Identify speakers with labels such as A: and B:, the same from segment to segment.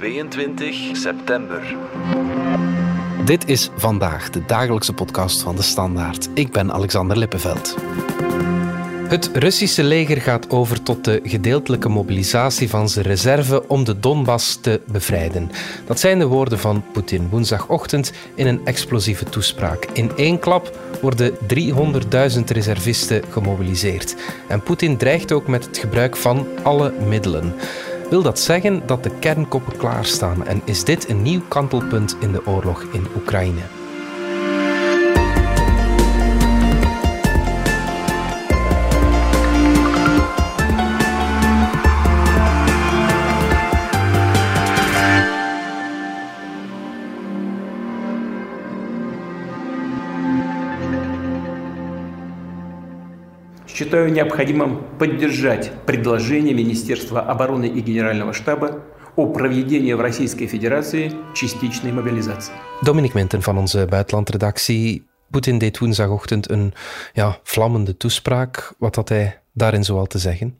A: 22 september.
B: Dit is vandaag de dagelijkse podcast van de Standaard. Ik ben Alexander Lippenveld. Het Russische leger gaat over tot de gedeeltelijke mobilisatie van zijn reserve om de Donbass te bevrijden. Dat zijn de woorden van Poetin woensdagochtend in een explosieve toespraak. In één klap worden 300.000 reservisten gemobiliseerd. En Poetin dreigt ook met het gebruik van alle middelen. Wil dat zeggen dat de kernkoppen klaarstaan en is dit een nieuw kantelpunt in de oorlog in Oekraïne?
C: считаю необходимым поддержать предложение Министерства обороны и Генерального штаба о проведении в Российской Федерации частичной мобилизации.
B: Dominic Minten van onze buitenlandredactie. Poetin deed woensdagochtend een ja, vlammende toespraak. Wat had hij daarin zoal te zeggen?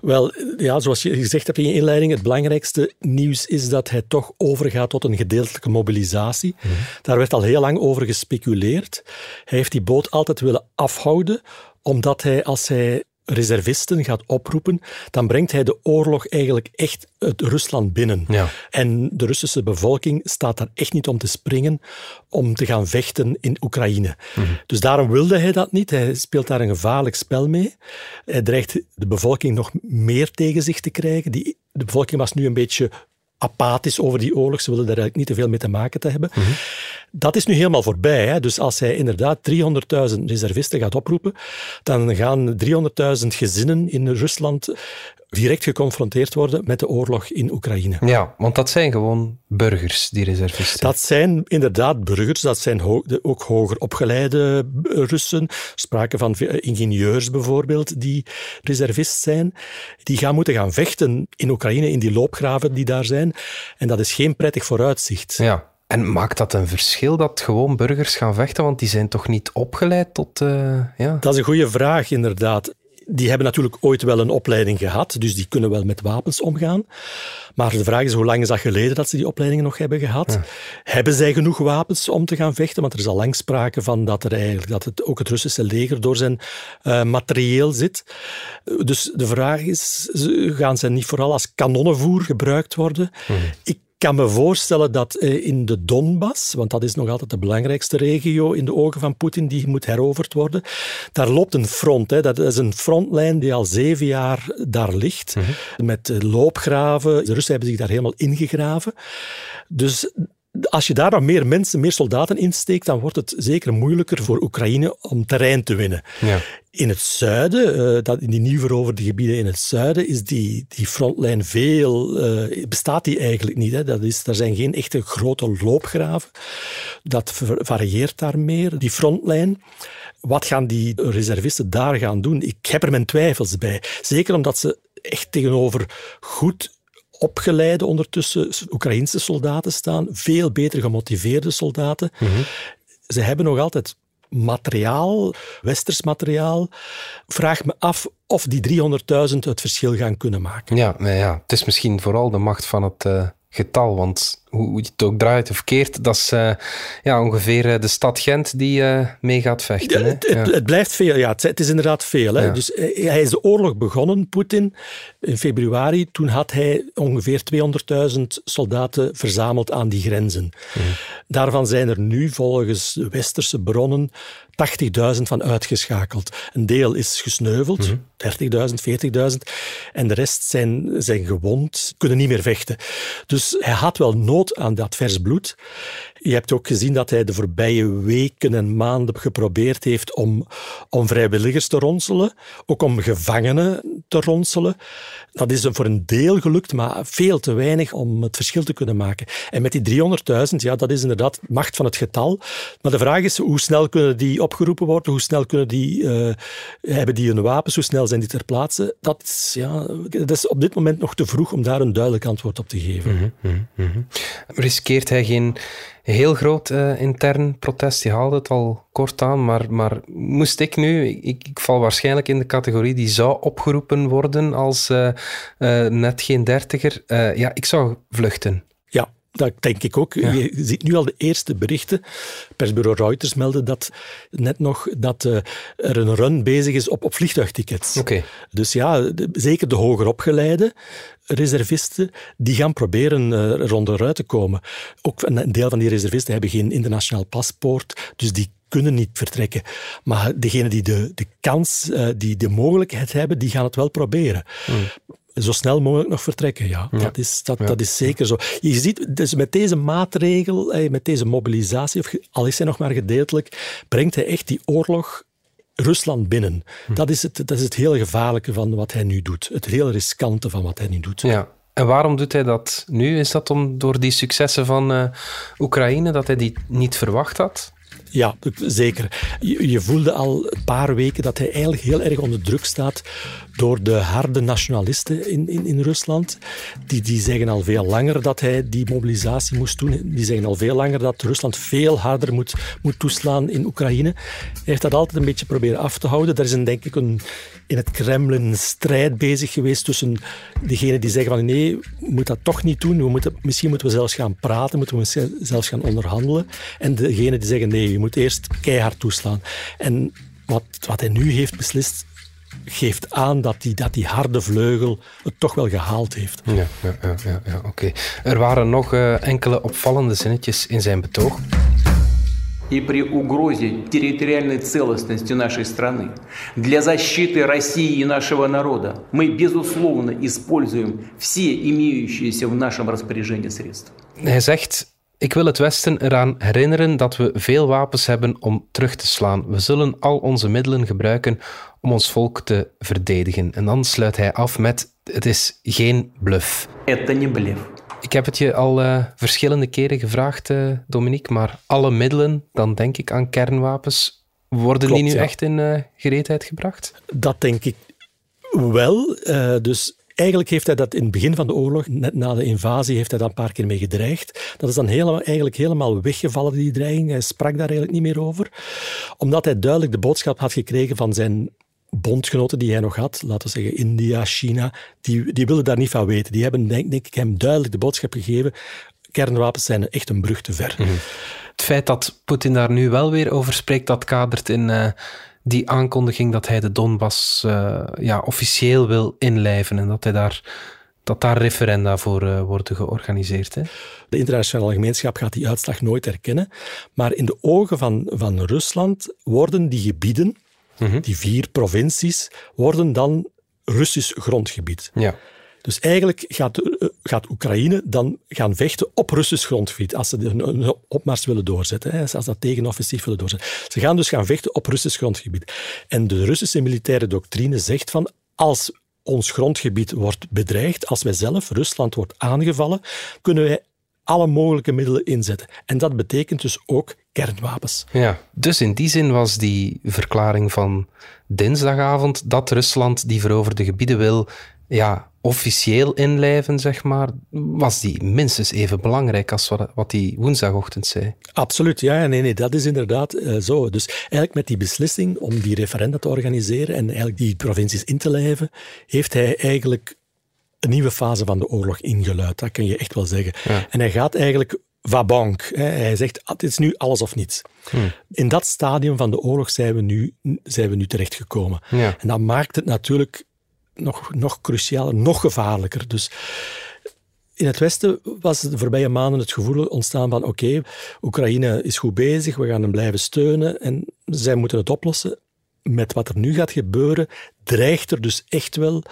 D: Wel, ja, zoals je gezegd hebt in je inleiding, het belangrijkste nieuws is dat hij toch overgaat tot een gedeeltelijke mobilisatie. Mhm. Daar werd al heel lang over gespeculeerd. Hij heeft die boot altijd willen afhouden, omdat hij, als hij reservisten gaat oproepen, dan brengt hij de oorlog eigenlijk echt uit Rusland binnen. Ja. En de Russische bevolking staat daar echt niet om te springen om te gaan vechten in Oekraïne. Mhm. Dus daarom wilde hij dat niet. Hij speelt daar een gevaarlijk spel mee. Hij dreigt de bevolking nog meer tegen zich te krijgen. Die, de bevolking was nu een beetje apathisch over die oorlog. Ze willen daar eigenlijk niet te veel mee te maken te hebben. Mhm. Dat is nu helemaal voorbij. Hè? Dus als hij inderdaad 300.000 reservisten gaat oproepen, dan gaan 300.000 gezinnen in Rusland direct geconfronteerd worden met de oorlog in Oekraïne.
B: Ja, want dat zijn gewoon burgers, die reservisten.
D: Dat zijn inderdaad burgers, dat zijn ook hoger opgeleide Russen. Sprake van ingenieurs bijvoorbeeld, die reservist zijn. Die gaan moeten gaan vechten in Oekraïne, in die loopgraven die daar zijn. En dat is geen prettig vooruitzicht.
B: Ja, en maakt dat een verschil dat gewoon burgers gaan vechten? Want die zijn toch niet opgeleid tot. Uh, ja?
D: Dat is een goede vraag, inderdaad die hebben natuurlijk ooit wel een opleiding gehad, dus die kunnen wel met wapens omgaan. Maar de vraag is, hoe lang is dat geleden dat ze die opleidingen nog hebben gehad? Hebben zij genoeg wapens om te gaan vechten? Want er is al lang sprake van dat, er eigenlijk, dat het, ook het Russische leger door zijn uh, materieel zit. Dus de vraag is, gaan ze niet vooral als kanonnenvoer gebruikt worden? Hmm. Ik kan me voorstellen dat eh, in de Donbass, want dat is nog altijd de belangrijkste regio in de ogen van Poetin, die moet heroverd worden, daar loopt een front. Hè. Dat is een frontlijn die al zeven jaar daar ligt, mhm. met loopgraven. De Russen hebben zich daar helemaal ingegraven. Dus als je daar nog meer mensen, meer soldaten insteekt, dan wordt het zeker moeilijker voor Oekraïne om terrein te winnen. Ja. In het zuiden, uh, dat, in die nieuw veroverde gebieden in het zuiden, is die, die frontlijn veel, uh, bestaat die eigenlijk niet. Hè. Dat is, er zijn geen echte grote loopgraven. Dat varieert daar meer, die frontlijn. Wat gaan die reservisten daar gaan doen? Ik heb er mijn twijfels bij. Zeker omdat ze echt tegenover goed opgeleide ondertussen Oekraïnse soldaten staan, veel beter gemotiveerde soldaten. Mhm. Ze hebben nog altijd materiaal, westers materiaal. Vraag me af of die 300.000 het verschil gaan kunnen maken.
B: Ja, ja, het is misschien vooral de macht van het uh, getal. Want hoe je het ook draait of keert, dat is uh, ja, ongeveer uh, de stad Gent die uh, mee gaat vechten.
D: Ja, het, het, het, blijft veel, ja. Het, het is inderdaad veel. Hè. Dus hij is de oorlog begonnen, Poetin, in februari. Toen had hij ongeveer 200.000 soldaten verzameld aan die grenzen. Daarvan zijn er nu volgens westerse bronnen 80.000 van uitgeschakeld. Een deel is gesneuveld, 30.000, mhm. 40.000. En de rest zijn, zijn gewond, kunnen niet meer vechten. Dus hij had wel nood aan dat vers bloed. Je hebt ook gezien dat hij de voorbije weken en maanden geprobeerd heeft om, om vrijwilligers te ronselen, ook om gevangenen te ronselen. Dat is voor een deel gelukt, maar veel te weinig om het verschil te kunnen maken. En met die 300.000, ja, dat is inderdaad macht van het getal. Maar de vraag is, hoe snel kunnen die opgeroepen worden? Hoe snel kunnen die, uh, hebben die hun wapens? Hoe snel zijn die ter plaatse? Dat is, ja, dat is op dit moment nog te vroeg om daar een duidelijk antwoord op te geven.
B: Mm Riskeert hij geen heel groot uh, intern protest. Je haalde het al kort aan, maar, maar moest ik nu, ik, ik val waarschijnlijk in de categorie die zou opgeroepen worden als uh, uh, net geen dertiger. ja, ik zou vluchten.
D: Dat denk ik ook. Je ziet nu al de eerste berichten. Persbureau Reuters meldde dat net nog dat uh, er een run bezig is op, op vliegtuigtickets.
B: Okay.
D: Dus ja, de, zeker de hoger opgeleide reservisten, die gaan proberen uh, rond eruit te komen. Ook een deel van die reservisten hebben geen internationaal paspoort, dus die kunnen niet vertrekken. Maar degenen die de, de kans, uh, die de mogelijkheid hebben, die gaan het wel proberen. Hmm zo snel mogelijk nog vertrekken. Ja, Dat, is, dat, dat is zeker zo. Je ziet, dus met deze maatregel, eh, met deze mobilisatie, of al is hij nog maar gedeeltelijk, brengt hij echt die oorlog Rusland binnen. Hm. Dat, is het, dat is het hele gevaarlijke van wat hij nu doet. Het hele riskante van wat hij nu doet.
B: Ja. En waarom doet hij dat nu? Is dat om, door die successen van uh, Oekraïne, dat hij die niet verwacht had?
D: Ja, zeker. Je, voelde al een paar weken dat hij eigenlijk heel erg onder druk staat door de harde nationalisten in, in, in Rusland. Die, die zeggen al veel langer dat hij die mobilisatie moest doen. Die zeggen al veel langer dat Rusland veel harder moet, moet toeslaan in Oekraïne. Hij heeft dat altijd een beetje proberen af te houden. Er is een, denk ik een, in het Kremlin strijd bezig geweest tussen degenen die zeggen van nee, we moeten dat toch niet doen. We moeten, misschien moeten we zelfs gaan praten, moeten we zelfs gaan onderhandelen. En degenen die zeggen nee, je moet eerst keihard toeslaan. En wat, wat hij nu heeft beslist, geeft aan dat die, dat die harde vleugel het toch wel gehaald heeft.
B: Ja, ja, ja, ja, oké. Er waren nog uh, enkele opvallende zinnetjes in zijn betoog
C: И при угрозе территориальной целостности нашей страны для защиты России и нашего народа мы, безусловно, используем все имеющиеся в нашем распоряжении средства.
B: Hij zegt ik wil het Westen eraan herinneren dat we veel wapens hebben om terug te slaan. We zullen al onze middelen gebruiken om ons volk te verdedigen. En dan sluit hij af met: Het is geen bluff.
C: Это не bluff.
B: Ik heb het je al uh, verschillende keren gevraagd, uh, Dominique, maar alle middelen, dan denk ik aan kernwapens, worden Klopt, die nu ja. echt in uh, gereedheid gebracht?
D: Dat denk ik wel. dus Eigenlijk heeft hij dat in het begin van de oorlog, net na de invasie, heeft hij daar een paar keer mee gedreigd. Dat is dan helemaal, eigenlijk helemaal weggevallen, die dreiging. Hij sprak daar eigenlijk niet meer over. Omdat hij duidelijk de boodschap had gekregen van zijn bondgenoten die hij nog had, laten we zeggen India, China, die, die wilden daar niet van weten. Die hebben denk, ik hem duidelijk de boodschap gegeven, kernwapens zijn echt een brug te ver.
B: Mhm. Het feit dat Poetin daar nu wel weer over spreekt, dat kadert in... Uh die aankondiging dat hij de Donbass uh, ja, officieel wil inlijven en dat, hij daar, dat daar referenda voor uh, worden georganiseerd. Hè?
D: De internationale gemeenschap gaat die uitslag nooit erkennen. Maar in de ogen van, van Rusland worden die gebieden, mm die vier provincies, worden dan Russisch grondgebied.
B: Ja.
D: Dus eigenlijk gaat, eh, gaat Oekraïne dan gaan vechten op Russisch grondgebied als ze een opmars willen doorzetten, als ze dat tegenoffensief willen doorzetten. Ze gaan dus gaan vechten op Russisch grondgebied. En de Russische militaire doctrine zegt van als ons grondgebied wordt bedreigd, als wij zelf, Rusland, wordt aangevallen, kunnen wij alle mogelijke middelen inzetten. En dat betekent dus ook kernwapens.
B: Ja, dus in die zin was die verklaring van dinsdagavond dat Rusland die veroverde gebieden wil, ja, officieel inlijven, zeg maar, was die minstens even belangrijk als wat, die woensdagochtend zei.
D: Absoluut, ja. Nee, nee, dat is inderdaad uh, zo. Dus eigenlijk met die beslissing om die referenda te organiseren en eigenlijk die provincies in te lijven, heeft hij eigenlijk een nieuwe fase van de oorlog ingeluid. Dat kun je echt wel zeggen. En hij gaat eigenlijk vabank. Hij zegt, het is nu alles of niets. Hmm. In dat stadium van de oorlog zijn we nu, zijn we nu terechtgekomen.
B: Ja.
D: En dat maakt het natuurlijk nog, nog crucialer, nog gevaarlijker. Dus in het Westen was de voorbije maanden het gevoel ontstaan van oké, Oekraïne is goed bezig, we gaan hem blijven steunen en zij moeten het oplossen. Met wat er nu gaat gebeuren, dreigt er dus echt wel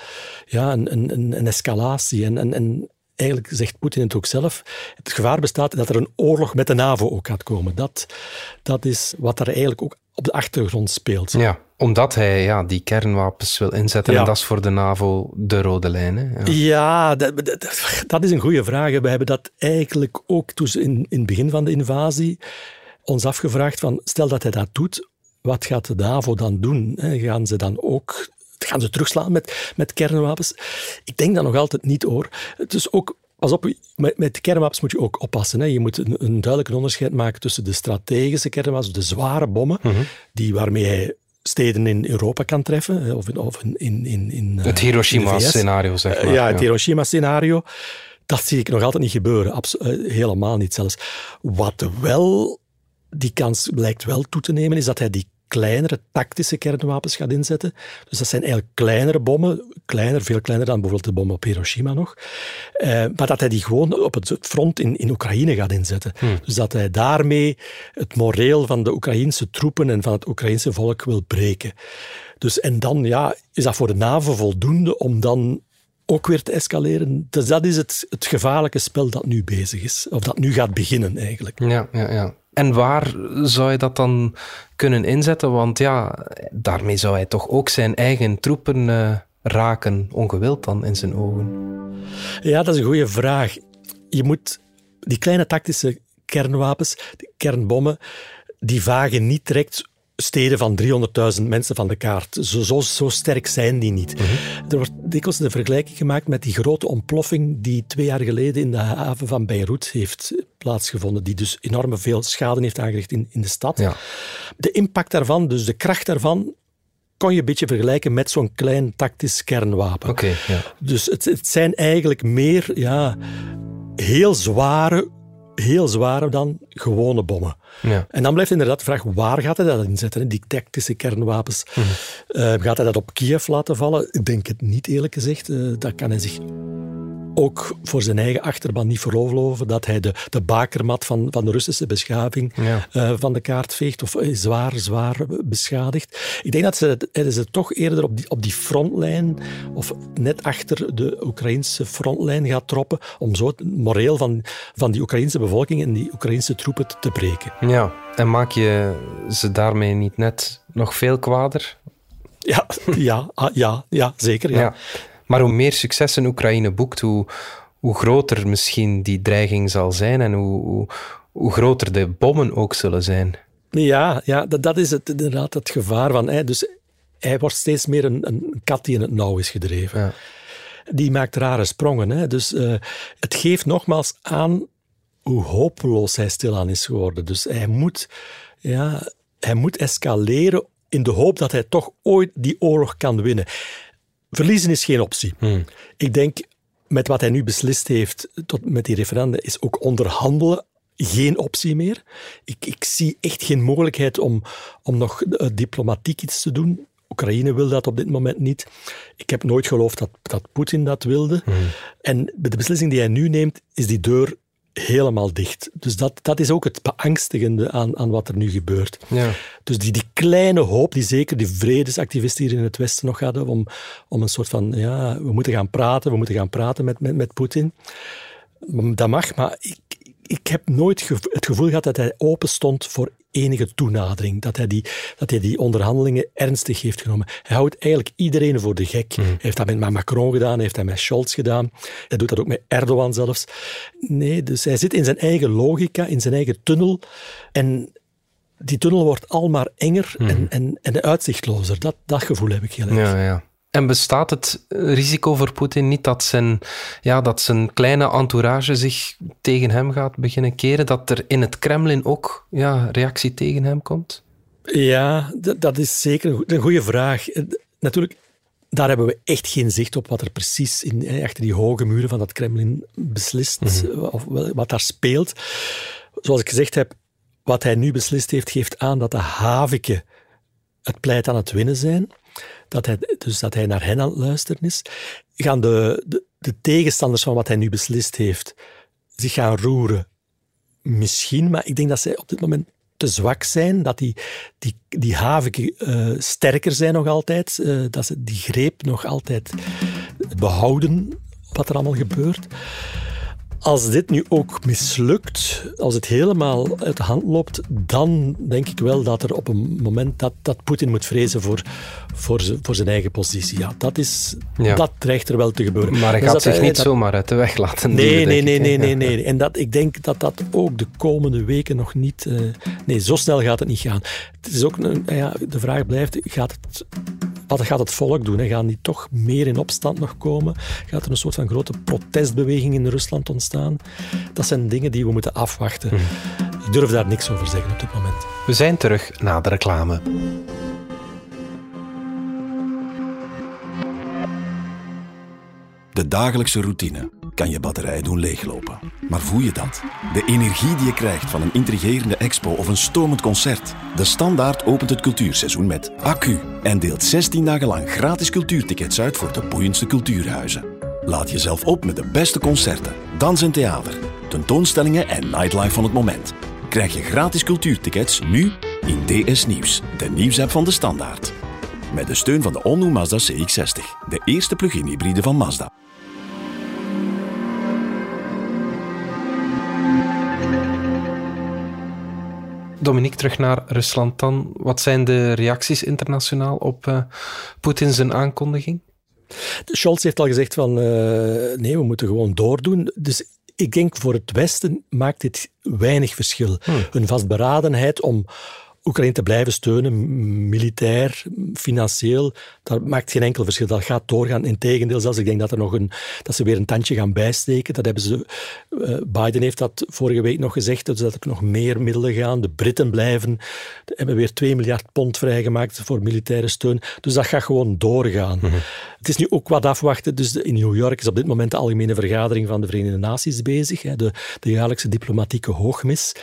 D: ja, een, een, een escalatie. En, en, en eigenlijk zegt Poetin het ook zelf, het gevaar bestaat dat er een oorlog met de NAVO ook gaat komen. Dat, dat is wat er eigenlijk ook op de achtergrond speelt.
B: Ja, omdat hij ja, die kernwapens wil inzetten en dat is voor de NAVO de rode lijn.
D: Hè? Ja, ja dat, dat, dat, is een goede vraag. We hebben dat eigenlijk ook toen in, in het begin van de invasie ons afgevraagd van, stel dat hij dat doet, wat gaat de NAVO dan doen? Gaan ze dan ook gaan ze terugslaan met, met kernwapens? Ik denk dat nog altijd niet hoor. Het is ook Pas op, met, met kernwapens moet je ook oppassen. Hè. Je moet een, een duidelijk onderscheid maken tussen de strategische kernwapens, de zware bommen,
B: Mhm.
D: die waarmee hij steden in Europa kan treffen, of in, of in, in, in, in,
B: Het
D: eh.
B: Hiroshima-scenario, zeg
D: Eh,
B: maar.
D: ja, het Hiroshima-scenario. Dat zie ik nog altijd niet gebeuren. Abso- eh, helemaal niet zelfs. Wat wel, die kans blijkt wel toe te nemen, is dat hij die kleinere tactische kernwapens gaat inzetten. Dus dat zijn eigenlijk kleinere bommen, kleiner, veel kleiner dan bijvoorbeeld de bom op Hiroshima nog. Eh, maar dat hij die gewoon op het front in, in Oekraïne gaat inzetten. Dus dat hij daarmee het moreel van de Oekraïnse troepen en van het Oekraïnse volk wil breken. Dus, en dan ja, is dat voor de NAVO voldoende om dan ook weer te escaleren. Dus dat is het, het gevaarlijke spel dat nu bezig is. Of dat nu gaat beginnen eigenlijk.
B: Ja, ja, ja. En waar zou je dat dan kunnen inzetten? Want ja, daarmee zou hij toch ook zijn eigen troepen eh, raken, ongewild dan in zijn ogen.
D: Ja, dat is een goede vraag. Je moet die kleine tactische kernwapens, die kernbommen, die vagen niet direct steden van 300.000 mensen van de kaart. Zo, zo, zo sterk zijn die niet. Er wordt dikwijls de vergelijking gemaakt met die grote ontploffing die twee jaar geleden in de haven van Beirut heeft plaatsgevonden, die dus enorme veel schade heeft aangericht in, in de stad.
B: Ja.
D: De impact daarvan, dus de kracht daarvan, kon je een beetje vergelijken met zo'n klein tactisch kernwapen.
B: Oké, ja.
D: Dus het, het zijn eigenlijk meer ja, heel zware, heel zware dan gewone bommen.
B: ja.
D: En dan blijft inderdaad de vraag, waar gaat hij dat inzetten? hè? Die tactische kernwapens. Eh, gaat hij dat op Kiev laten vallen? Ik denk het niet, eerlijk gezegd. Eh, dat kan hij zich ook voor zijn eigen achterban niet veroorloven dat hij de, de bakermat van, van de Russische beschaving
B: Ja.
D: eh, van de kaart veegt of eh, zwaar, zwaar beschadigt. Ik denk dat ze, dat ze toch eerder op die, op die frontlijn of net achter de Oekraïnse frontlijn gaat troppen om zo het moreel van, van die Oekraïnse bevolking en die Oekraïnse troepen te, te breken.
B: ja, en maak je ze daarmee niet net nog veel kwader?
D: Ja, ja, ah, ja, ja zeker. Ja.
B: Ja. Maar hoe meer succes een Oekraïne boekt, hoe, hoe groter misschien die dreiging zal zijn en hoe, hoe, hoe groter de bommen ook zullen zijn.
D: Ja, ja dat, dat is het, inderdaad het gevaar van. Hè. Dus hij wordt steeds meer een, een kat die in het nauw is gedreven.
B: Ja.
D: Die maakt rare sprongen. Hè. Dus eh, het geeft nogmaals aan hoe hopeloos hij stilaan is geworden. Dus hij moet, ja, hij moet escaleren in de hoop dat hij toch ooit die oorlog kan winnen. Verliezen is geen optie. Ik denk, met wat hij nu beslist heeft tot met die referenda, is ook onderhandelen geen optie meer. Ik, ik zie echt geen mogelijkheid om, om nog eh, diplomatiek iets te doen. Oekraïne wil dat op dit moment niet. Ik heb nooit geloofd dat, dat Poetin dat wilde. En de beslissing die hij nu neemt, is die deur helemaal dicht. Dus dat, dat is ook het beangstigende aan, aan wat er nu gebeurt.
B: Ja.
D: Dus die, die kleine hoop, die zeker die vredesactivisten hier in het Westen nog hadden, om, om een soort van, ja, we moeten gaan praten, we moeten gaan praten met, met, met Poetin. Dat mag, maar ik, ik heb nooit het gevoel gehad dat hij open stond voor enige toenadering. Dat hij, die, dat hij die onderhandelingen ernstig heeft genomen. Hij houdt eigenlijk iedereen voor de gek. Hij heeft dat met Macron gedaan, hij heeft dat met Scholz gedaan. Hij doet dat ook met Erdogan zelfs. Nee, dus hij zit in zijn eigen logica, in zijn eigen tunnel. En die tunnel wordt al maar enger en, en, en uitzichtlozer. Dat, dat gevoel heb ik heel erg.
B: Ja, ja. En bestaat het risico voor Poetin niet dat zijn, ja, dat zijn kleine entourage zich tegen hem gaat beginnen keren? Dat er in het Kremlin ook ja, reactie tegen hem komt?
D: Ja, dat is zeker een goe- een goede vraag. Eh, Natuurlijk, daar hebben we echt geen zicht op wat er precies in, eh, achter die hoge muren van dat Kremlin beslist, eh, of wat daar speelt. Zoals ik gezegd heb, wat hij nu beslist heeft, geeft aan dat de Havike het pleit aan het winnen zijn. Dat hij, dus dat hij naar hen aan het luisteren is. Gaan de, de, de tegenstanders van wat hij nu beslist heeft zich gaan roeren? Misschien, maar ik denk dat zij op dit moment te zwak zijn, dat die, die, die havike eh, sterker zijn nog altijd, eh, dat ze die greep nog altijd behouden, wat er allemaal gebeurt. Als dit nu ook mislukt, als het helemaal uit de hand loopt, dan denk ik wel dat er op een moment dat, dat Poetin moet vrezen voor, voor, zijn- voor zijn eigen positie. Ja, dat, is,
B: Ja.
D: dat dreigt er wel te gebeuren.
B: Maar hij
D: Dus
B: gaat zich niet
D: dat-
B: zomaar uit de weg laten
D: Nee,
B: duwen,
D: nee, nee, nee, nee, nee. En dat, ik denk dat dat ook de komende weken nog niet... eh, nee, zo snel gaat het niet gaan. Het is ook een, ja, de vraag blijft, gaat het Wat gaat het volk doen? Gaan die toch meer in opstand nog komen? Gaat er een soort van grote protestbeweging in Rusland ontstaan? Dat zijn dingen die we moeten afwachten. Mhm. Ik durf daar niks over zeggen op dit moment.
B: We zijn terug na de reclame.
E: De dagelijkse routine kan je batterij doen leeglopen. Maar voel je dat? De energie die je krijgt van een intrigerende expo of een stomend concert. De Standaard opent het cultuurseizoen met accu en deelt 16 dagen lang gratis cultuurtickets uit voor de boeiendste cultuurhuizen. Laat jezelf op met de beste concerten, dans en theater, tentoonstellingen en nightlife van het moment. Krijg je gratis cultuurtickets nu in DS Nieuws, de nieuwsapp van de Standaard. Met de steun van de all Mazda CX-60, de eerste plug-in hybride van Mazda.
B: Dominique, terug naar Rusland dan. Wat zijn de reacties internationaal op uh, Poetin zijn aankondiging?
D: Scholz heeft al gezegd van uh, nee, we moeten gewoon doordoen. Dus ik denk voor het Westen maakt dit weinig verschil. Hmm. Hun vastberadenheid om Oekraïne te blijven steunen, militair, financieel, dat maakt geen enkel verschil. Dat gaat doorgaan. Integendeel, zelfs ik denk dat, er nog een, dat ze weer een tandje gaan bijsteken. Dat hebben ze, uh, Biden heeft dat vorige week nog gezegd, dus dat er nog meer middelen gaan. De Britten blijven, hebben weer 2 miljard pond vrijgemaakt voor militaire steun. Dus dat gaat gewoon doorgaan. Mhm. Het is nu ook wat afwachten. Dus in New York is op dit moment de algemene vergadering van de Verenigde Naties bezig. Hè, de, de jaarlijkse diplomatieke hoogmis,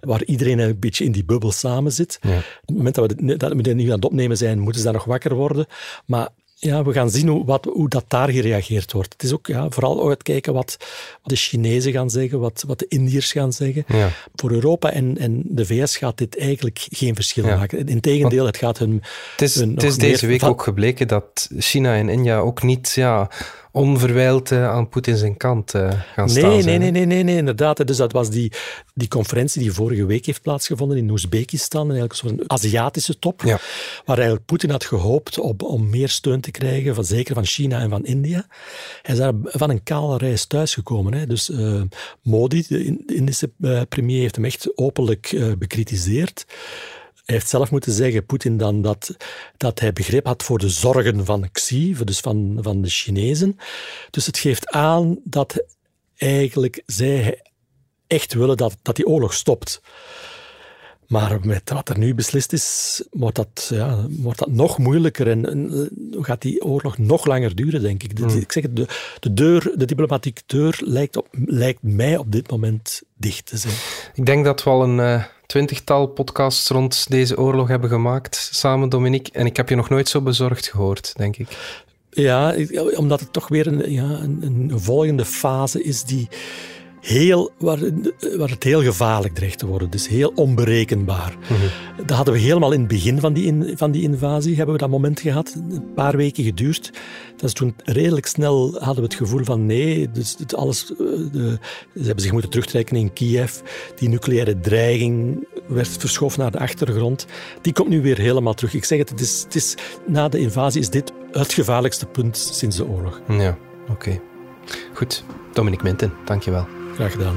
D: waar iedereen een beetje in die bubbel samen zit. Ja. Op het moment dat we, dat we nu aan het opnemen zijn, moeten ze daar nog wakker worden. Maar ja, we gaan zien hoe, wat, hoe dat daar gereageerd wordt. Het is ook ja, vooral uitkijken wat, wat de Chinezen gaan zeggen, wat, wat de Indiërs gaan zeggen. Ja. Voor Europa en, en de VS gaat dit eigenlijk geen verschil maken. Integendeel, het gaat hun...
B: Het is, het is deze week ook gebleken dat China en India ook niet ja, onverwijld uh, aan Poetin zijn kant uh, gaan
D: nee,
B: staan.
D: Nee, nee, nee, nee, nee, inderdaad. Dus dat was die, die conferentie die vorige week heeft plaatsgevonden in Oezbekistan, eigenlijk een soort Aziatische top, ja. waar eigenlijk Poetin had gehoopt op, om meer steun te krijgen, van, zeker van China en van India. Hij is daar van een kale reis thuisgekomen. Hè. Dus uh, Modi, de Indische premier, heeft hem echt openlijk bekritiseerd. Hij heeft zelf moeten zeggen, Poetin dan, dat, dat hij begrip had voor de zorgen van Xi, dus van, van de Chinezen. Dus het geeft aan dat eigenlijk zij echt willen dat, dat die oorlog stopt. Maar met wat er nu beslist is, wordt dat, ja, wordt dat nog moeilijker en, en gaat die oorlog nog langer duren, denk ik. Hmm. Ik zeg het, de, de, deur, de diplomatieke deur lijkt, op, lijkt mij op dit moment dicht te zijn.
B: Ik denk dat we al een uh, twintigtal podcasts rond deze oorlog hebben gemaakt, samen Dominique. En ik heb je nog nooit zo bezorgd gehoord, denk ik.
D: Ja, omdat het toch weer een, ja, een, een volgende fase is die heel, waar, waar het heel gevaarlijk dreigt te worden. Dus heel onberekenbaar. Mm Dat hadden we helemaal in het begin van die, in, van die invasie, hebben we dat moment gehad. Een paar weken geduurd. Dat is toen redelijk snel hadden we het gevoel van nee, dus alles, eh, de, ze hebben zich moeten terugtrekken in Kiev. Die nucleaire dreiging werd verschoven naar de achtergrond. Die komt nu weer helemaal terug. Ik zeg het, het is, het is, na de invasie is dit het gevaarlijkste punt sinds de oorlog.
B: Ja, oké. Goed. Dominic Minten, dankjewel.
D: Graag gedaan.